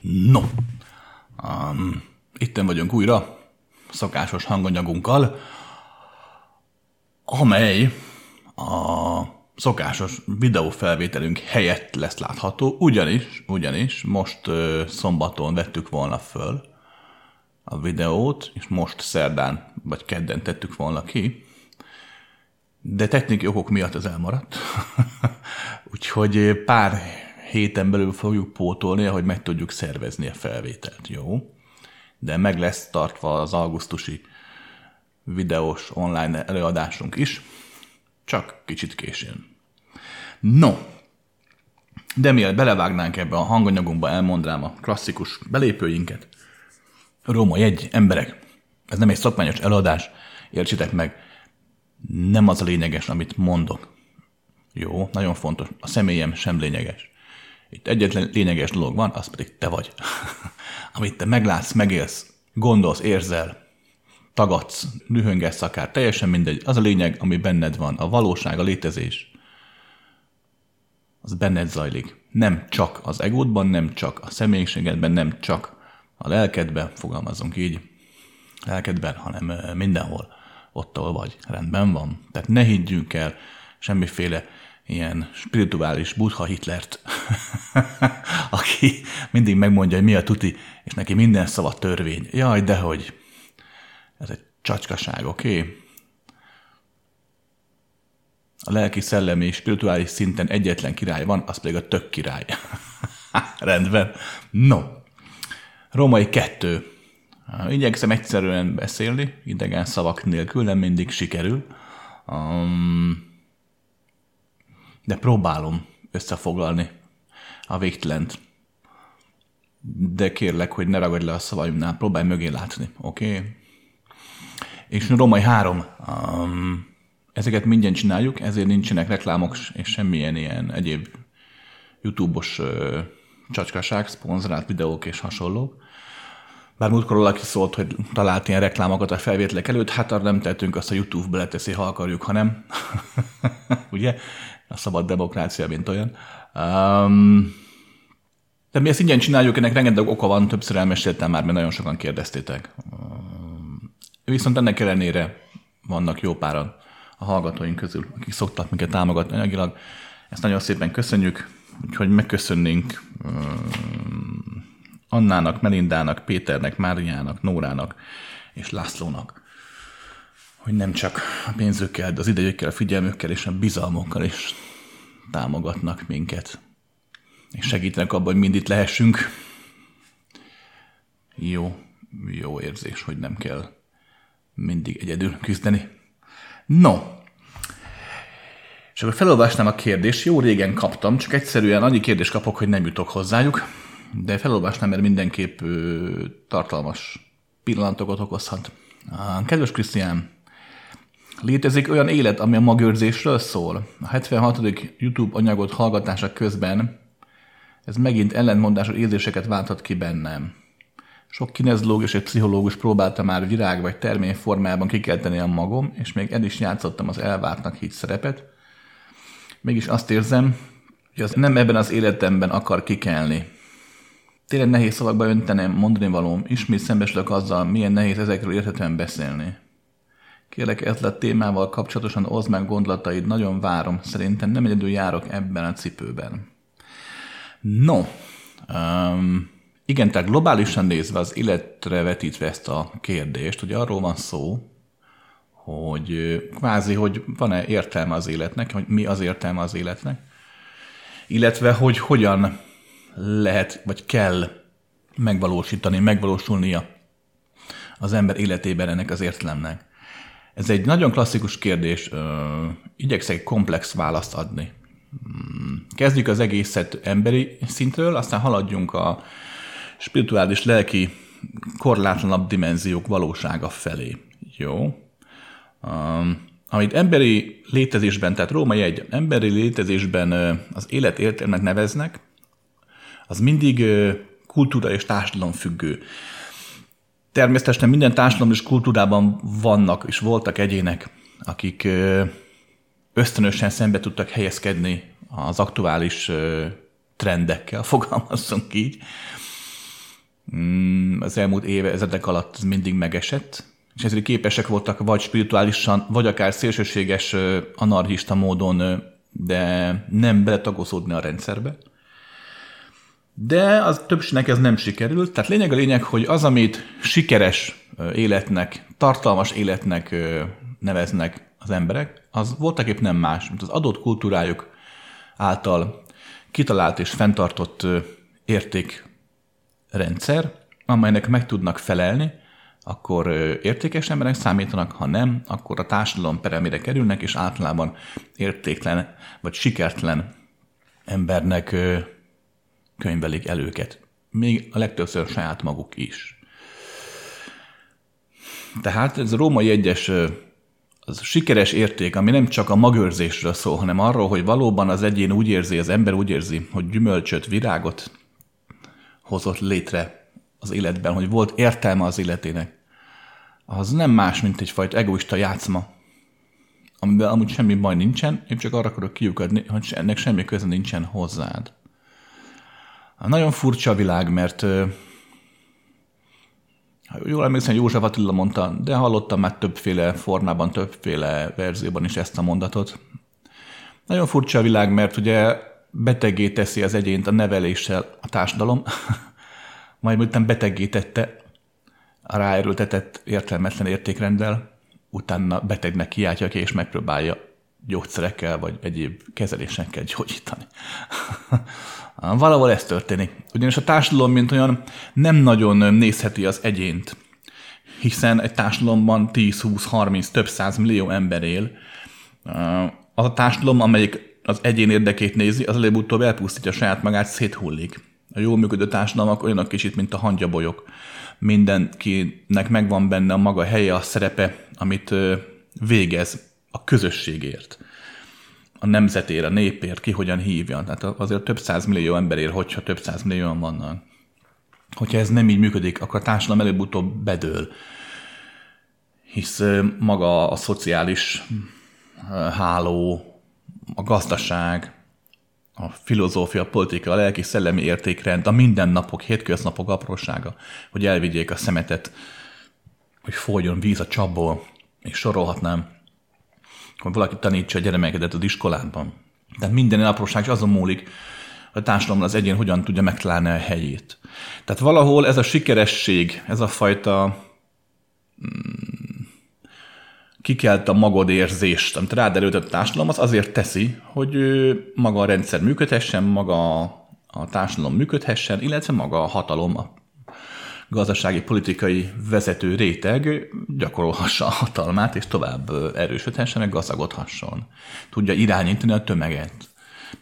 No, um, itten vagyunk újra, szokásos hanganyagunkkal, amely a szokásos videófelvételünk helyett lesz látható, ugyanis, ugyanis most ö, szombaton vettük volna föl a videót, és most szerdán vagy kedden tettük volna ki, de technikai okok miatt ez elmaradt. Úgyhogy pár héten belül fogjuk pótolni, hogy meg tudjuk szervezni a felvételt, jó? De meg lesz tartva az augusztusi videós online előadásunk is, csak kicsit későn. No, de mielőtt belevágnánk ebbe a hanganyagunkba, elmondrám a klasszikus belépőinket. Róma egy emberek. Ez nem egy szakmányos előadás, értsétek meg, nem az a lényeges, amit mondok. Jó, nagyon fontos. A személyem sem lényeges. Itt egyetlen lényeges dolog van, az pedig te vagy. amit te meglátsz, megélsz, gondolsz, érzel, tagadsz, dühöngesz akár, teljesen mindegy. Az a lényeg, ami benned van, a valóság, a létezés. Az benned zajlik. Nem csak az egódban, nem csak a személyiségedben, nem csak a lelkedben, fogalmazunk így, lelkedben, hanem mindenhol, ott, ahol vagy. Rendben van. Tehát ne higgyünk el semmiféle ilyen spirituális buddha Hitlert, aki mindig megmondja, hogy mi a tuti, és neki minden szava törvény. Jaj, dehogy. Ez egy csacskaság, oké? Okay? A lelki, szellemi és spirituális szinten egyetlen király van, az pedig a tök király. Rendben. No. Római kettő. Igyekszem egyszerűen beszélni, idegen szavak nélkül, nem mindig sikerül. Um, de próbálom összefoglalni a végtelent. De kérlek, hogy ne ragadj le a szavaimnál, próbálj mögé látni, oké? Okay? És Római három. Um, ezeket mindent csináljuk, ezért nincsenek reklámok és semmilyen ilyen egyéb YouTube-os uh, csacskaság, szponzorált videók és hasonlók. Bár múltkor valaki szólt, hogy talált ilyen reklámokat a felvételek előtt, hát arra nem tettünk, azt a YouTube-be leteszi, ha akarjuk, ha nem. Ugye? A szabad demokrácia, mint olyan. Um, de mi ezt ingyen csináljuk, ennek rengeteg oka van, többször elmeséltem már, mert nagyon sokan kérdeztétek. Um, viszont ennek ellenére vannak jó páran a hallgatóink közül, akik szoktak minket támogatni anyagilag. Ezt nagyon szépen köszönjük, úgyhogy megköszönnénk um, Annának, Melindának, Péternek, Máriának, Nórának és Lászlónak, hogy nem csak a pénzükkel, az idejükkel, a figyelmükkel és a bizalmokkal is támogatnak minket, és segítenek abban, hogy mind itt lehessünk. Jó, jó érzés, hogy nem kell mindig egyedül küzdeni. No, és akkor felolvasnám a kérdést, jó régen kaptam, csak egyszerűen annyi kérdést kapok, hogy nem jutok hozzájuk de felolvasnám, mert mindenképp tartalmas pillanatokat okozhat. Kedves Krisztián, létezik olyan élet, ami a magőrzésről szól. A 76. YouTube anyagot hallgatása közben ez megint ellentmondásos érzéseket válthat ki bennem. Sok kinezológus és pszichológus próbálta már virág vagy termény formában kikelteni a magom, és még el is játszottam az elvártnak hit szerepet. Mégis azt érzem, hogy az nem ebben az életemben akar kikelni tényleg nehéz szavakba öntenem mondani valóm, ismét szembesülök azzal, milyen nehéz ezekről érthetően beszélni. Kérlek, a témával kapcsolatosan oszd meg gondolataid, nagyon várom, szerintem nem egyedül járok ebben a cipőben. No, um, igen, tehát globálisan nézve az életre vetítve ezt a kérdést, hogy arról van szó, hogy kvázi, hogy van-e értelme az életnek, hogy mi az értelme az életnek, illetve hogy hogyan lehet, vagy kell megvalósítani, megvalósulnia az ember életében ennek az értelemnek. Ez egy nagyon klasszikus kérdés, igyekszek komplex választ adni. Hmm, kezdjük az egészet emberi szintről, aztán haladjunk a spirituális, lelki, korlátlanabb dimenziók valósága felé. Jó? Um, amit emberi létezésben, tehát római egy emberi létezésben az élet értelmet neveznek, az mindig kultúra és társadalom függő. Természetesen minden társadalom és kultúrában vannak és voltak egyének, akik ösztönösen szembe tudtak helyezkedni az aktuális trendekkel, fogalmazzunk így. mm, az elmúlt évezredek alatt ez mindig megesett, és ezért képesek voltak vagy spirituálisan, vagy akár szélsőséges anarchista módon, de nem beletagozódni a rendszerbe. De az többségnek ez nem sikerült. Tehát lényeg a lényeg, hogy az, amit sikeres életnek, tartalmas életnek neveznek az emberek, az voltak épp nem más, mint az adott kultúrájuk által kitalált és fenntartott értékrendszer, amelynek meg tudnak felelni, akkor értékes emberek számítanak, ha nem, akkor a társadalom peremére kerülnek, és általában értéklen vagy sikertelen embernek könyvelik el őket. Még a legtöbbször saját maguk is. Tehát ez a római egyes az sikeres érték, ami nem csak a magőrzésről szól, hanem arról, hogy valóban az egyén úgy érzi, az ember úgy érzi, hogy gyümölcsöt, virágot hozott létre az életben, hogy volt értelme az életének, az nem más, mint egyfajta egoista játszma, amiben amúgy semmi baj nincsen, én csak arra akarok kiukadni, hogy ennek semmi köze nincsen hozzád. Nagyon furcsa a világ, mert jól emlékszem, József Attila mondta, de hallottam már többféle formában, többféle verzióban is ezt a mondatot. Nagyon furcsa a világ, mert ugye betegé teszi az egyént a neveléssel a társadalom, majd miután betegé tette a ráerőltetett értelmetlen értékrenddel, utána betegnek kiáltja ki, és megpróbálja gyógyszerekkel vagy egyéb kezelésekkel gyógyítani. Valahol ez történik. Ugyanis a társadalom, mint olyan, nem nagyon nézheti az egyént, hiszen egy társadalomban 10-20-30 több száz millió ember él. Az a társadalom, amelyik az egyén érdekét nézi, az előbb-utóbb elpusztítja saját magát, széthullik. A jól működő társadalmak olyanok kicsit, mint a hangyabolyok. Mindenkinek megvan benne a maga helye, a szerepe, amit végez a közösségért a nemzetére, a népért, ki hogyan hívja. Tehát azért több millió emberért, hogyha több millióan vannak. Hogyha ez nem így működik, akkor a társadalom előbb-utóbb bedől. Hisz maga a szociális háló, a gazdaság, a filozófia, a politika, a lelki szellemi értékrend, a mindennapok, hétköznapok aprósága, hogy elvigyék a szemetet, hogy folyjon víz a csapból, és sorolhatnám hogy valaki tanítsa a gyermeket az iskolában. Tehát minden apróság azon múlik, a társadalomban az egyén hogyan tudja megtalálni a helyét. Tehát valahol ez a sikeresség, ez a fajta mm, kikelt a magod érzést, amit rád előtt a társadalom, az azért teszi, hogy maga a rendszer működhessen, maga a társadalom működhessen, illetve maga a hatalom, a gazdasági, politikai vezető réteg gyakorolhassa a hatalmát, és tovább erősödhessen, meg gazdagodhasson. Tudja irányítani a tömeget.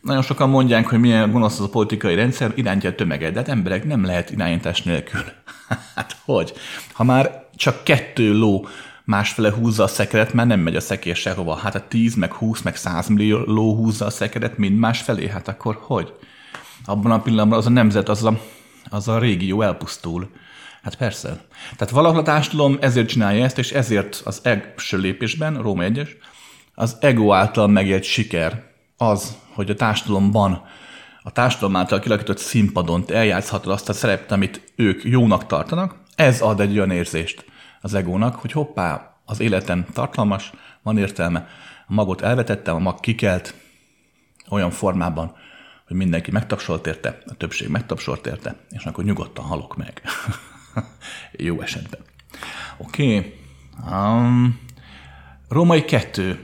Nagyon sokan mondják, hogy milyen gonosz az a politikai rendszer, irányítja a tömeget, de hát emberek nem lehet irányítás nélkül. hát hogy? Ha már csak kettő ló másfele húzza a szekeret, már nem megy a szekér sehova. Hát a 10, meg 20, meg 100 millió ló húzza a szekeret mind másfelé, hát akkor hogy? Abban a pillanatban az a nemzet, az a, az a régió elpusztul. Hát persze. Tehát valahol a társadalom ezért csinálja ezt, és ezért az első lépésben, Róma 1 az ego által megélt siker az, hogy a társadalomban, a társadalom által kilakított színpadon te eljátszhatod azt a szerepet, amit ők jónak tartanak, ez ad egy olyan érzést az egónak, hogy hoppá, az életem tartalmas, van értelme, a magot elvetettem, a mag kikelt olyan formában, hogy mindenki megtapsolt érte, a többség megtapsolt érte, és akkor nyugodtan halok meg. Jó esetben. Oké. Okay. Um, Római kettő.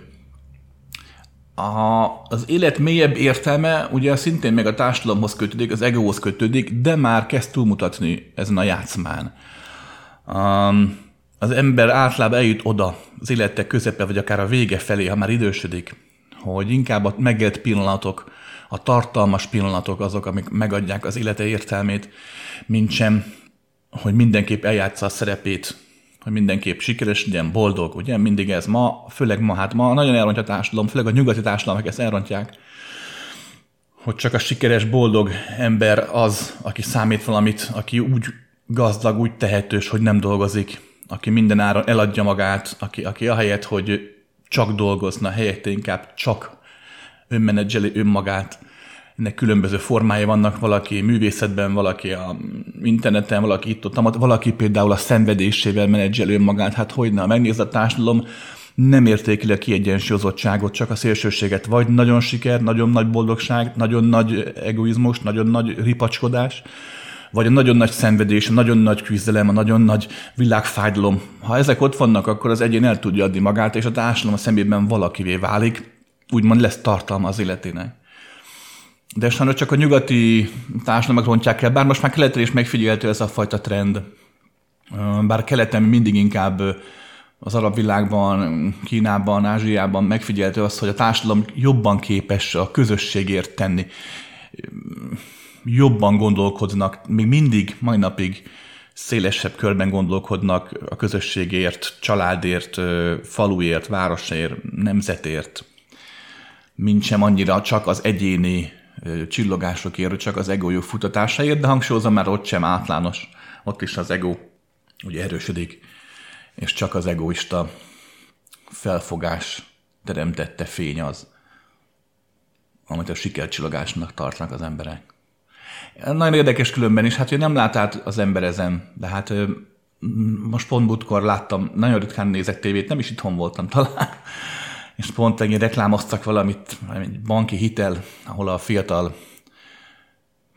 A, az élet mélyebb értelme ugye szintén meg a társadalomhoz kötődik, az egóhoz kötődik, de már kezd túlmutatni ezen a játszmán. Um, az ember általában eljut oda, az élete közepe, vagy akár a vége felé, ha már idősödik, hogy inkább a megélt pillanatok, a tartalmas pillanatok azok, amik megadják az élete értelmét, mint sem hogy mindenképp eljátsza a szerepét, hogy mindenképp sikeres legyen, boldog, ugye? Mindig ez ma, főleg ma, hát ma nagyon elrontja a társadalom, főleg a nyugati társadalmak ezt elrontják, hogy csak a sikeres, boldog ember az, aki számít valamit, aki úgy gazdag, úgy tehetős, hogy nem dolgozik, aki minden áron eladja magát, aki, aki ahelyett, hogy csak dolgozna, helyette inkább csak önmenedzseli önmagát, ennek különböző formái vannak, valaki művészetben, valaki a interneten, valaki itt ott, valaki például a szenvedésével menedzselő magát, hát hogyne, megnéz a társadalom, nem értékeli a kiegyensúlyozottságot, csak a szélsőséget. Vagy nagyon siker, nagyon nagy boldogság, nagyon nagy egoizmus, nagyon nagy ripacskodás, vagy a nagyon nagy szenvedés, a nagyon nagy küzdelem, a nagyon nagy világfájdalom. Ha ezek ott vannak, akkor az egyén el tudja adni magát, és a társadalom a szemében valakivé válik, úgymond lesz tartalma az életének. De sajnos csak a nyugati társadalmak rontják el, bár most már keleten is megfigyelhető ez a fajta trend. Bár keleten mindig inkább az arab világban, Kínában, Ázsiában megfigyelhető az, hogy a társadalom jobban képes a közösségért tenni. Jobban gondolkodnak, még mindig, mai napig szélesebb körben gondolkodnak a közösségért, családért, faluért, városért, nemzetért, mint sem annyira csak az egyéni csillogásokért, csak az egójuk futatásáért, de hangsúlyozom már ott sem átlános. Ott is az ego ugye erősödik, és csak az egoista felfogás teremtette fény az, amit a sikercsillogásnak tartnak az emberek. Nagyon érdekes különben is, hát hogy nem lát át az ember ezen, de hát most pont múltkor láttam, nagyon ritkán nézek tévét, nem is itthon voltam talán, és pont egy reklámoztak valamit, egy banki hitel, ahol a fiatal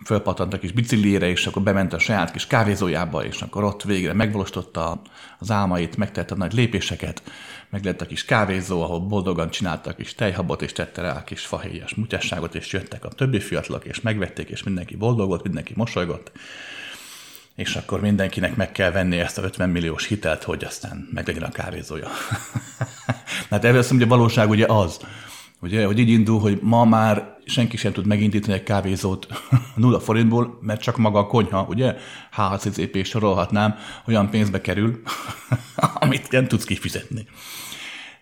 fölpatant a kis biciklére, és akkor bement a saját kis kávézójába, és akkor ott végre megvalósította az álmait, megtette a nagy lépéseket, meg lett a kis kávézó, ahol boldogan csináltak kis tejhabot, és tette rá a kis fahéjas mutyasságot, és jöttek a többi fiatalok, és megvették, és mindenki boldog volt, mindenki mosolygott, és akkor mindenkinek meg kell venni ezt a 50 milliós hitelt, hogy aztán meglegyen a kávézója. hát erről azt mondja, a valóság ugye az, ugye, hogy így indul, hogy ma már senki sem tud megindítani egy kávézót nulla forintból, mert csak maga a konyha, ugye, HCCP sorolhatnám, olyan pénzbe kerül, amit nem tudsz kifizetni.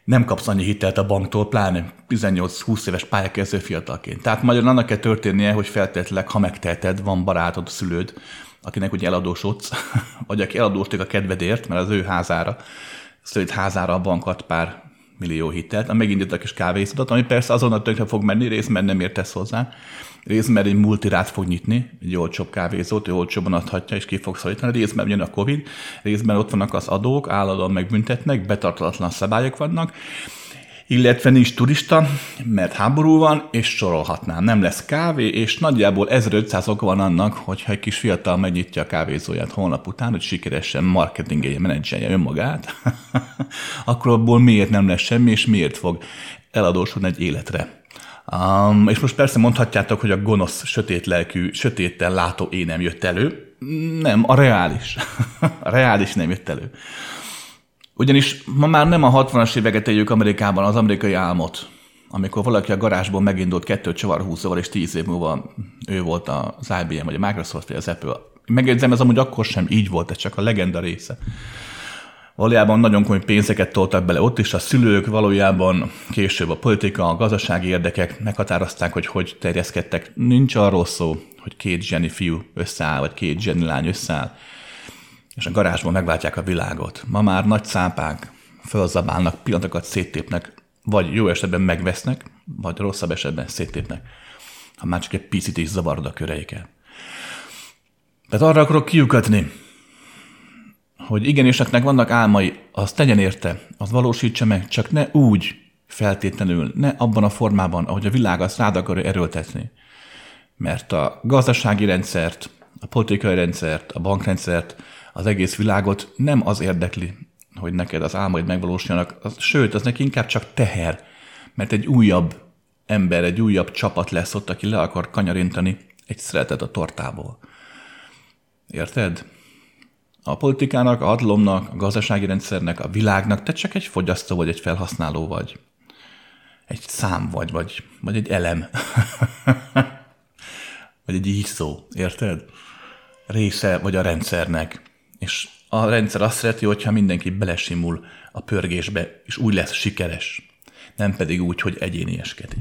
Nem kapsz annyi hitelt a banktól, pláne 18-20 éves pályakezdő fiatalként. Tehát magyarul annak kell történnie, hogy feltétlenül, ha megteheted, van barátod, szülőd, akinek ugye eladósodsz, vagy aki eladóstik a kedvedért, mert az ő házára, szülőd házára a bankat pár millió hitelt, megindít a kis kávézódat, ami persze azonnal tönkre fog menni, részben nem értesz hozzá, részben egy multirát fog nyitni, egy olcsóbb kávézót, ő olcsóban adhatja, és ki fog szorítani, részben jön a Covid, részben ott vannak az adók, állandóan megbüntetnek, betartalatlan szabályok vannak, illetve nincs turista, mert háború van, és sorolhatnám. Nem lesz kávé, és nagyjából 1500 ok van annak, hogyha egy kis fiatal megnyitja a kávézóját holnap után, hogy sikeresen marketingelje, menedzselje önmagát, akkor abból miért nem lesz semmi, és miért fog eladósodni egy életre. Um, és most persze mondhatjátok, hogy a gonosz, sötét lelkű, sötétten látó én nem jött elő. Nem, a reális. a reális nem jött elő. Ugyanis ma már nem a 60-as éveket éljük Amerikában az amerikai álmot, amikor valaki a garázsból megindult kettő csavarhúzóval, és tíz év múlva ő volt az IBM, vagy a Microsoft, vagy az Apple. Megjegyzem, ez amúgy akkor sem így volt, ez csak a legenda része. Valójában nagyon komoly pénzeket toltak bele ott is, a szülők valójában később a politika, a gazdasági érdekek meghatározták, hogy hogy terjeszkedtek. Nincs arról szó, hogy két zseni fiú összeáll, vagy két zseni lány összeáll és a garázsban megváltják a világot. Ma már nagy szápák fölzabálnak, pillanatokat széttépnek, vagy jó esetben megvesznek, vagy rosszabb esetben széttépnek, ha már csak egy picit is zavarod a köreiket. Tehát arra akarok kiukatni, hogy igenis, akinek vannak álmai, az tegyen érte, az valósítsa meg, csak ne úgy feltétlenül, ne abban a formában, ahogy a világ azt rád akarja erőltetni. Mert a gazdasági rendszert, a politikai rendszert, a bankrendszert, az egész világot nem az érdekli, hogy neked az álmaid megvalósuljanak, az, sőt, az neki inkább csak teher, mert egy újabb ember, egy újabb csapat lesz ott, aki le akar kanyarintani egy szeretet a tortából. Érted? A politikának, a hatalomnak, a gazdasági rendszernek, a világnak te csak egy fogyasztó vagy, egy felhasználó vagy. Egy szám vagy, vagy, vagy egy elem. vagy egy ízszó, érted? Része vagy a rendszernek. És a rendszer azt szereti, hogyha mindenki belesimul a pörgésbe, és úgy lesz sikeres. Nem pedig úgy, hogy egyénieskedik.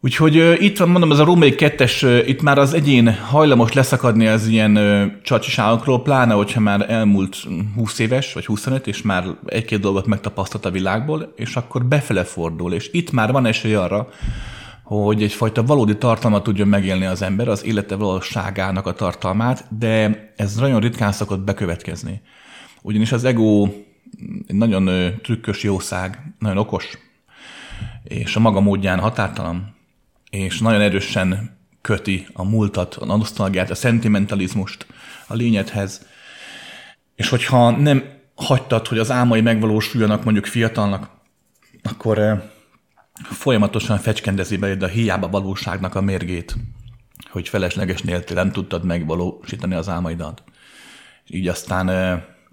Úgyhogy itt van, mondom, ez a Római kettes, uh, itt már az egyén hajlamos leszakadni az ilyen csacsiságokról, pláne, hogyha már elmúlt 20 éves, vagy 25, és már egy-két dolgot megtapasztalt a világból, és akkor befele fordul, és itt már van esély arra, hogy egyfajta valódi tartalmat tudjon megélni az ember, az élete valóságának a tartalmát, de ez nagyon ritkán szokott bekövetkezni. Ugyanis az ego egy nagyon trükkös jószág, nagyon okos, és a maga módján határtalan, és nagyon erősen köti a múltat, a nosztalgiát, a szentimentalizmust a lényedhez. És hogyha nem hagytad, hogy az álmai megvalósuljanak mondjuk fiatalnak, akkor folyamatosan fecskendezi be a hiába valóságnak a mérgét, hogy felesleges nélkül nem tudtad megvalósítani az álmaidat. Így aztán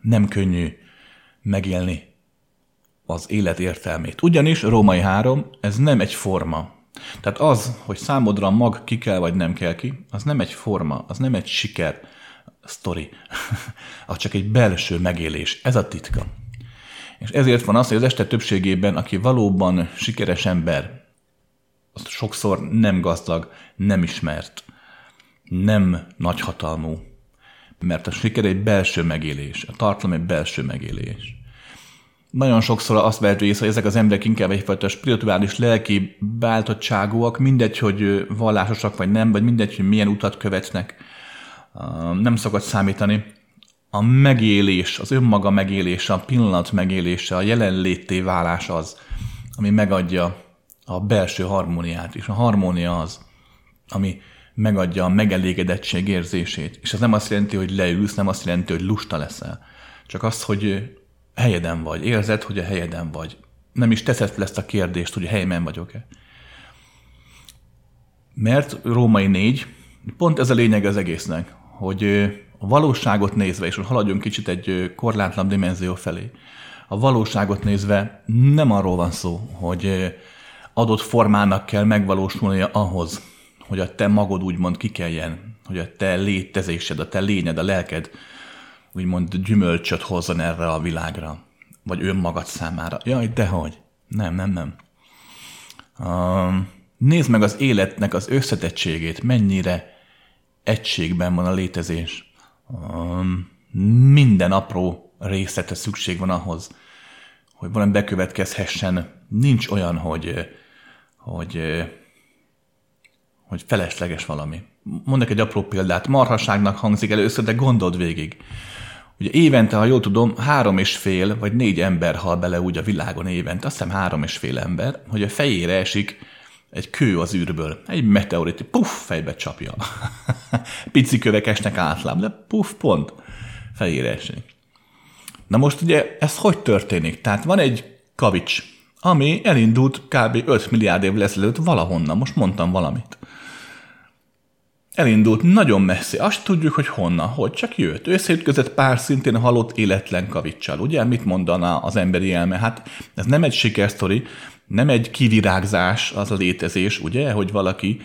nem könnyű megélni az élet értelmét. Ugyanis Római 3, ez nem egy forma. Tehát az, hogy számodra mag ki kell vagy nem kell ki, az nem egy forma, az nem egy siker sztori, az csak egy belső megélés. Ez a titka. És ezért van az, hogy az este többségében, aki valóban sikeres ember, az sokszor nem gazdag, nem ismert, nem nagyhatalmú, mert a siker egy belső megélés, a tartalom egy belső megélés. Nagyon sokszor azt vehető észre, hogy ezek az emberek inkább egyfajta spirituális lelki beálltottságúak, mindegy, hogy vallásosak vagy nem, vagy mindegy, hogy milyen utat követnek, nem szokott számítani a megélés, az önmaga megélése, a pillanat megélése, a jelenlétté válás az, ami megadja a belső harmóniát, és a harmónia az, ami megadja a megelégedettség érzését. És ez nem azt jelenti, hogy leülsz, nem azt jelenti, hogy lusta leszel. Csak az, hogy helyeden vagy, érzed, hogy a helyeden vagy. Nem is teszed fel ezt a kérdést, hogy a helyben vagyok-e. Mert Római 4, pont ez a lényeg az egésznek, hogy a valóságot nézve, és haladjunk kicsit egy korlátlan dimenzió felé, a valóságot nézve nem arról van szó, hogy adott formának kell megvalósulnia ahhoz, hogy a te magod úgymond kikeljen, hogy a te létezésed, a te lényed, a lelked úgymond gyümölcsöt hozzon erre a világra, vagy önmagad számára. Jaj, dehogy. Nem, nem, nem. Uh, nézd meg az életnek az összetettségét, mennyire egységben van a létezés minden apró részletre szükség van ahhoz, hogy valami bekövetkezhessen. Nincs olyan, hogy, hogy, hogy felesleges valami. Mondok egy apró példát. Marhaságnak hangzik először, de gondold végig. Ugye évente, ha jól tudom, három és fél vagy négy ember hal bele úgy a világon évente, azt hiszem három és fél ember, hogy a fejére esik egy kő az űrből, egy meteorit, puff, fejbe csapja. Pici kövek esnek átlám, de puff, pont, fejére esik. Na most ugye ez hogy történik? Tehát van egy kavics, ami elindult kb. 5 milliárd évvel ezelőtt valahonnan, most mondtam valamit. Elindult nagyon messzi, azt tudjuk, hogy honnan, hogy csak jött. Összeütközött pár szintén halott életlen kavicsal. Ugye, mit mondaná az emberi elme? Hát ez nem egy sikersztori, nem egy kivirágzás az a létezés, ugye, hogy valaki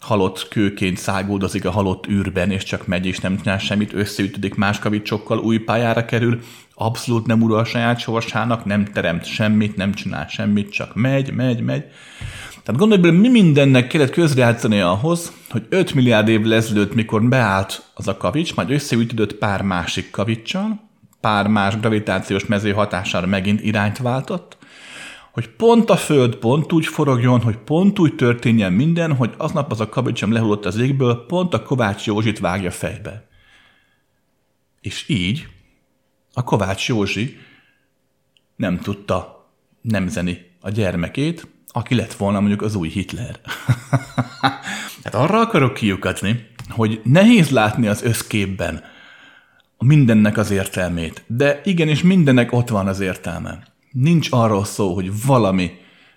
halott kőként száguldozik a halott űrben, és csak megy, és nem csinál semmit, összeütődik más kavicsokkal, új pályára kerül, abszolút nem ura a saját sorsának, nem teremt semmit, nem csinál semmit, csak megy, megy, megy. Tehát gondolj bele, mi mindennek kellett közrejátszani ahhoz, hogy 5 milliárd évvel ezelőtt, mikor beállt az a kavics, majd összeütődött pár másik kavicsal, pár más gravitációs mező hatására megint irányt váltott, hogy pont a Föld pont úgy forogjon, hogy pont úgy történjen minden, hogy aznap az a kabicsom lehullott az égből, pont a Kovács Józsit vágja fejbe. És így a Kovács Józsi nem tudta nemzeni a gyermekét, aki lett volna mondjuk az új Hitler. hát arra akarok kiukatni, hogy nehéz látni az összképben mindennek az értelmét, de igenis mindennek ott van az értelme. Nincs arról szó, hogy valami,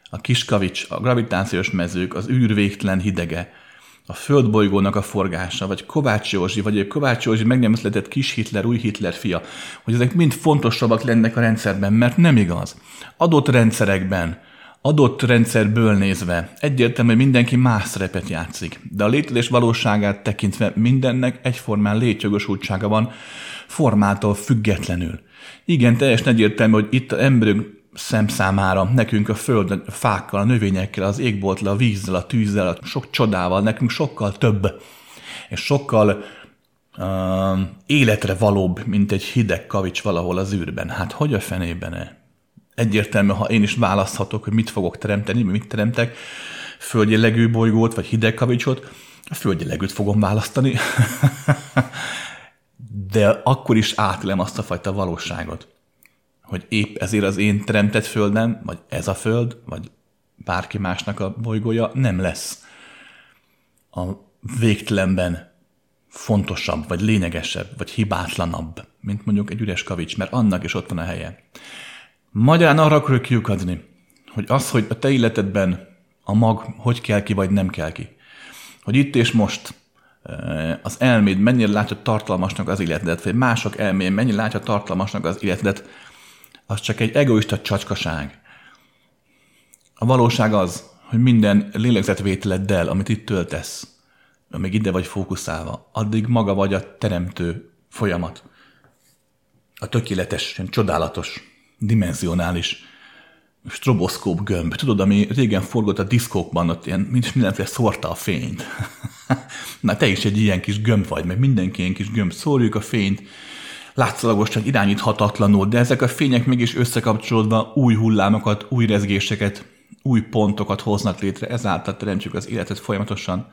a kiskavics, a gravitációs mezők, az űr végtelen hidege, a földbolygónak a forgása, vagy Kovács Józsi, vagy Kovács Józsi meg nem született kis Hitler, új Hitler fia, hogy ezek mind fontosabbak lennek a rendszerben, mert nem igaz. Adott rendszerekben, adott rendszerből nézve egyértelmű, hogy mindenki más szerepet játszik, de a létezés valóságát tekintve mindennek egyformán létjogosultsága van, formától függetlenül. Igen, teljesen egyértelmű, hogy itt az emberünk szemszámára, nekünk a föld, a fákkal, a növényekkel, az égbolttal, a vízzel, a tűzzel, a sok csodával, nekünk sokkal több, és sokkal uh, életre valóbb, mint egy hideg kavics valahol az űrben. Hát hogy a fenében -e? Egyértelmű, ha én is választhatok, hogy mit fogok teremteni, mit teremtek, földjellegű bolygót, vagy hideg kavicsot, a földjellegűt fogom választani. De akkor is átélem azt a fajta valóságot, hogy épp ezért az én teremtett földem, vagy ez a föld, vagy bárki másnak a bolygója nem lesz a végtelenben fontosabb, vagy lényegesebb, vagy hibátlanabb, mint mondjuk egy üres kavics, mert annak is ott van a helye. Magyarán arra akarok kiukadni, hogy az, hogy a te életedben a mag hogy kell ki, vagy nem kell ki. Hogy itt és most az elméd mennyire látja tartalmasnak az életedet, vagy mások elmén mennyire látja tartalmasnak az életedet, az csak egy egoista csacskaság. A valóság az, hogy minden lélegzetvételeddel, amit itt töltesz, amíg ide vagy fókuszálva, addig maga vagy a teremtő folyamat. A tökéletes, csodálatos, dimenzionális stroboszkóp gömb. Tudod, ami régen forgott a diszkókban, ott ilyen, mindenféle szórta a fényt. Na, te is egy ilyen kis gömb vagy, meg mindenki ilyen kis gömb. Szórjuk a fényt, látszalagosan irányíthatatlanul, de ezek a fények mégis összekapcsolódva új hullámokat, új rezgéseket, új pontokat hoznak létre, ezáltal teremtjük az életet folyamatosan.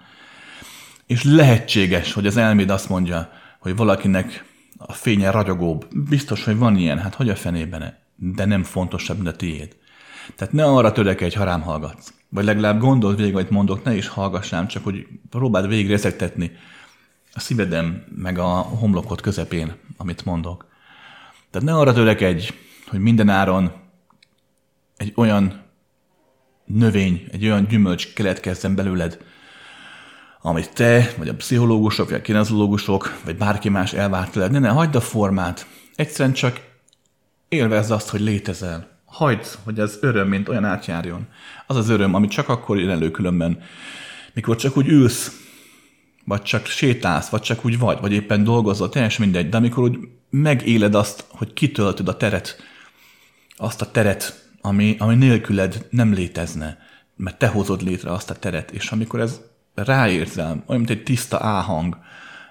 És lehetséges, hogy az elméd azt mondja, hogy valakinek a fénye ragyogóbb. Biztos, hogy van ilyen, hát hogy a fenében, de nem fontosabb, mint a tiéd. Tehát ne arra törekedj, ha rám hallgatsz. Vagy legalább gondold végig, amit mondok, ne is hallgassám, csak hogy próbáld végig rezegtetni a szívedem, meg a homlokot közepén, amit mondok. Tehát ne arra törekedj, hogy minden áron egy olyan növény, egy olyan gyümölcs keletkezzen belőled, amit te, vagy a pszichológusok, vagy a kinezológusok, vagy bárki más elvárt tőled. Ne, ne, hagyd a formát. Egyszerűen csak élvezd azt, hogy létezel. Hagyd, hogy az öröm, mint olyan átjárjon. Az az öröm, ami csak akkor jön elő különben, mikor csak úgy ülsz, vagy csak sétálsz, vagy csak úgy vagy, vagy éppen dolgozol, teljesen mindegy, de amikor úgy megéled azt, hogy kitöltöd a teret, azt a teret, ami, ami nélküled nem létezne, mert te hozod létre azt a teret, és amikor ez ráérzel, olyan, mint egy tiszta áhang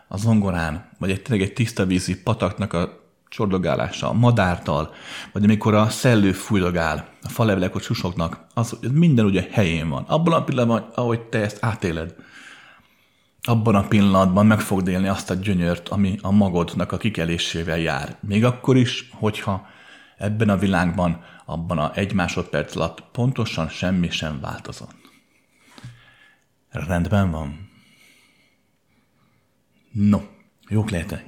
a zongorán, vagy egy, tényleg egy tiszta vízi pataknak a csordogálása, a madártal, vagy amikor a szellő fújdogál, a falevelek hogy susognak, az hogy minden ugye helyén van. Abban a pillanatban, ahogy te ezt átéled, abban a pillanatban meg fogod élni azt a gyönyört, ami a magodnak a kikelésével jár. Még akkor is, hogyha ebben a világban, abban a egy másodperc alatt pontosan semmi sem változott. Rendben van. No, jók lehetek.